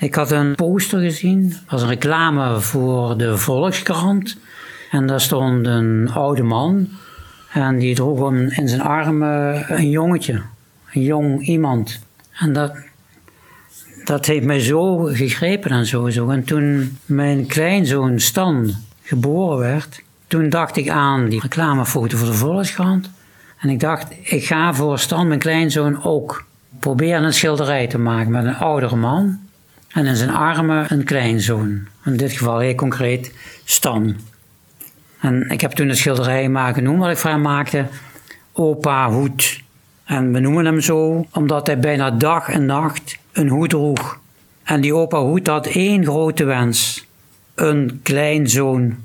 Ik had een poster gezien. Was een reclame voor de Volkskrant. En daar stond een oude man. En die droeg in zijn armen een jongetje. Een jong iemand. En dat, dat heeft mij zo gegrepen en zo, zo. En toen mijn kleinzoon Stan geboren werd, toen dacht ik aan die reclamefoto voor de Volkskrant. En ik dacht, ik ga voor Stan, mijn kleinzoon, ook proberen een schilderij te maken met een oudere man. En in zijn armen een kleinzoon. In dit geval heel concreet Stan. En ik heb toen het schilderij maar genoemd wat ik voor hem maakte, Opa Hoed. En we noemen hem zo omdat hij bijna dag en nacht een hoed droeg. En die opa Hoed had één grote wens: een kleinzoon.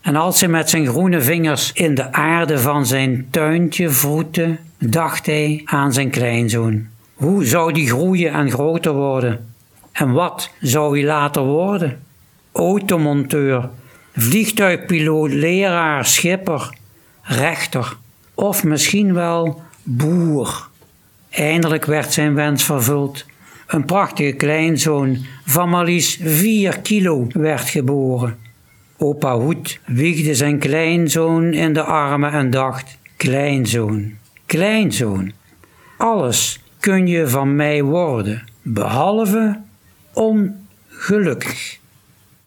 En als hij met zijn groene vingers in de aarde van zijn tuintje vroette, dacht hij aan zijn kleinzoon. Hoe zou die groeien en groter worden? En wat zou hij later worden? Automonteur, vliegtuigpiloot, leraar, schipper, rechter of misschien wel boer. Eindelijk werd zijn wens vervuld. Een prachtige kleinzoon van maar liefst 4 kilo werd geboren. Opa Hoed wiegde zijn kleinzoon in de armen en dacht: Kleinzoon, kleinzoon, alles kun je van mij worden, behalve ongelukkig.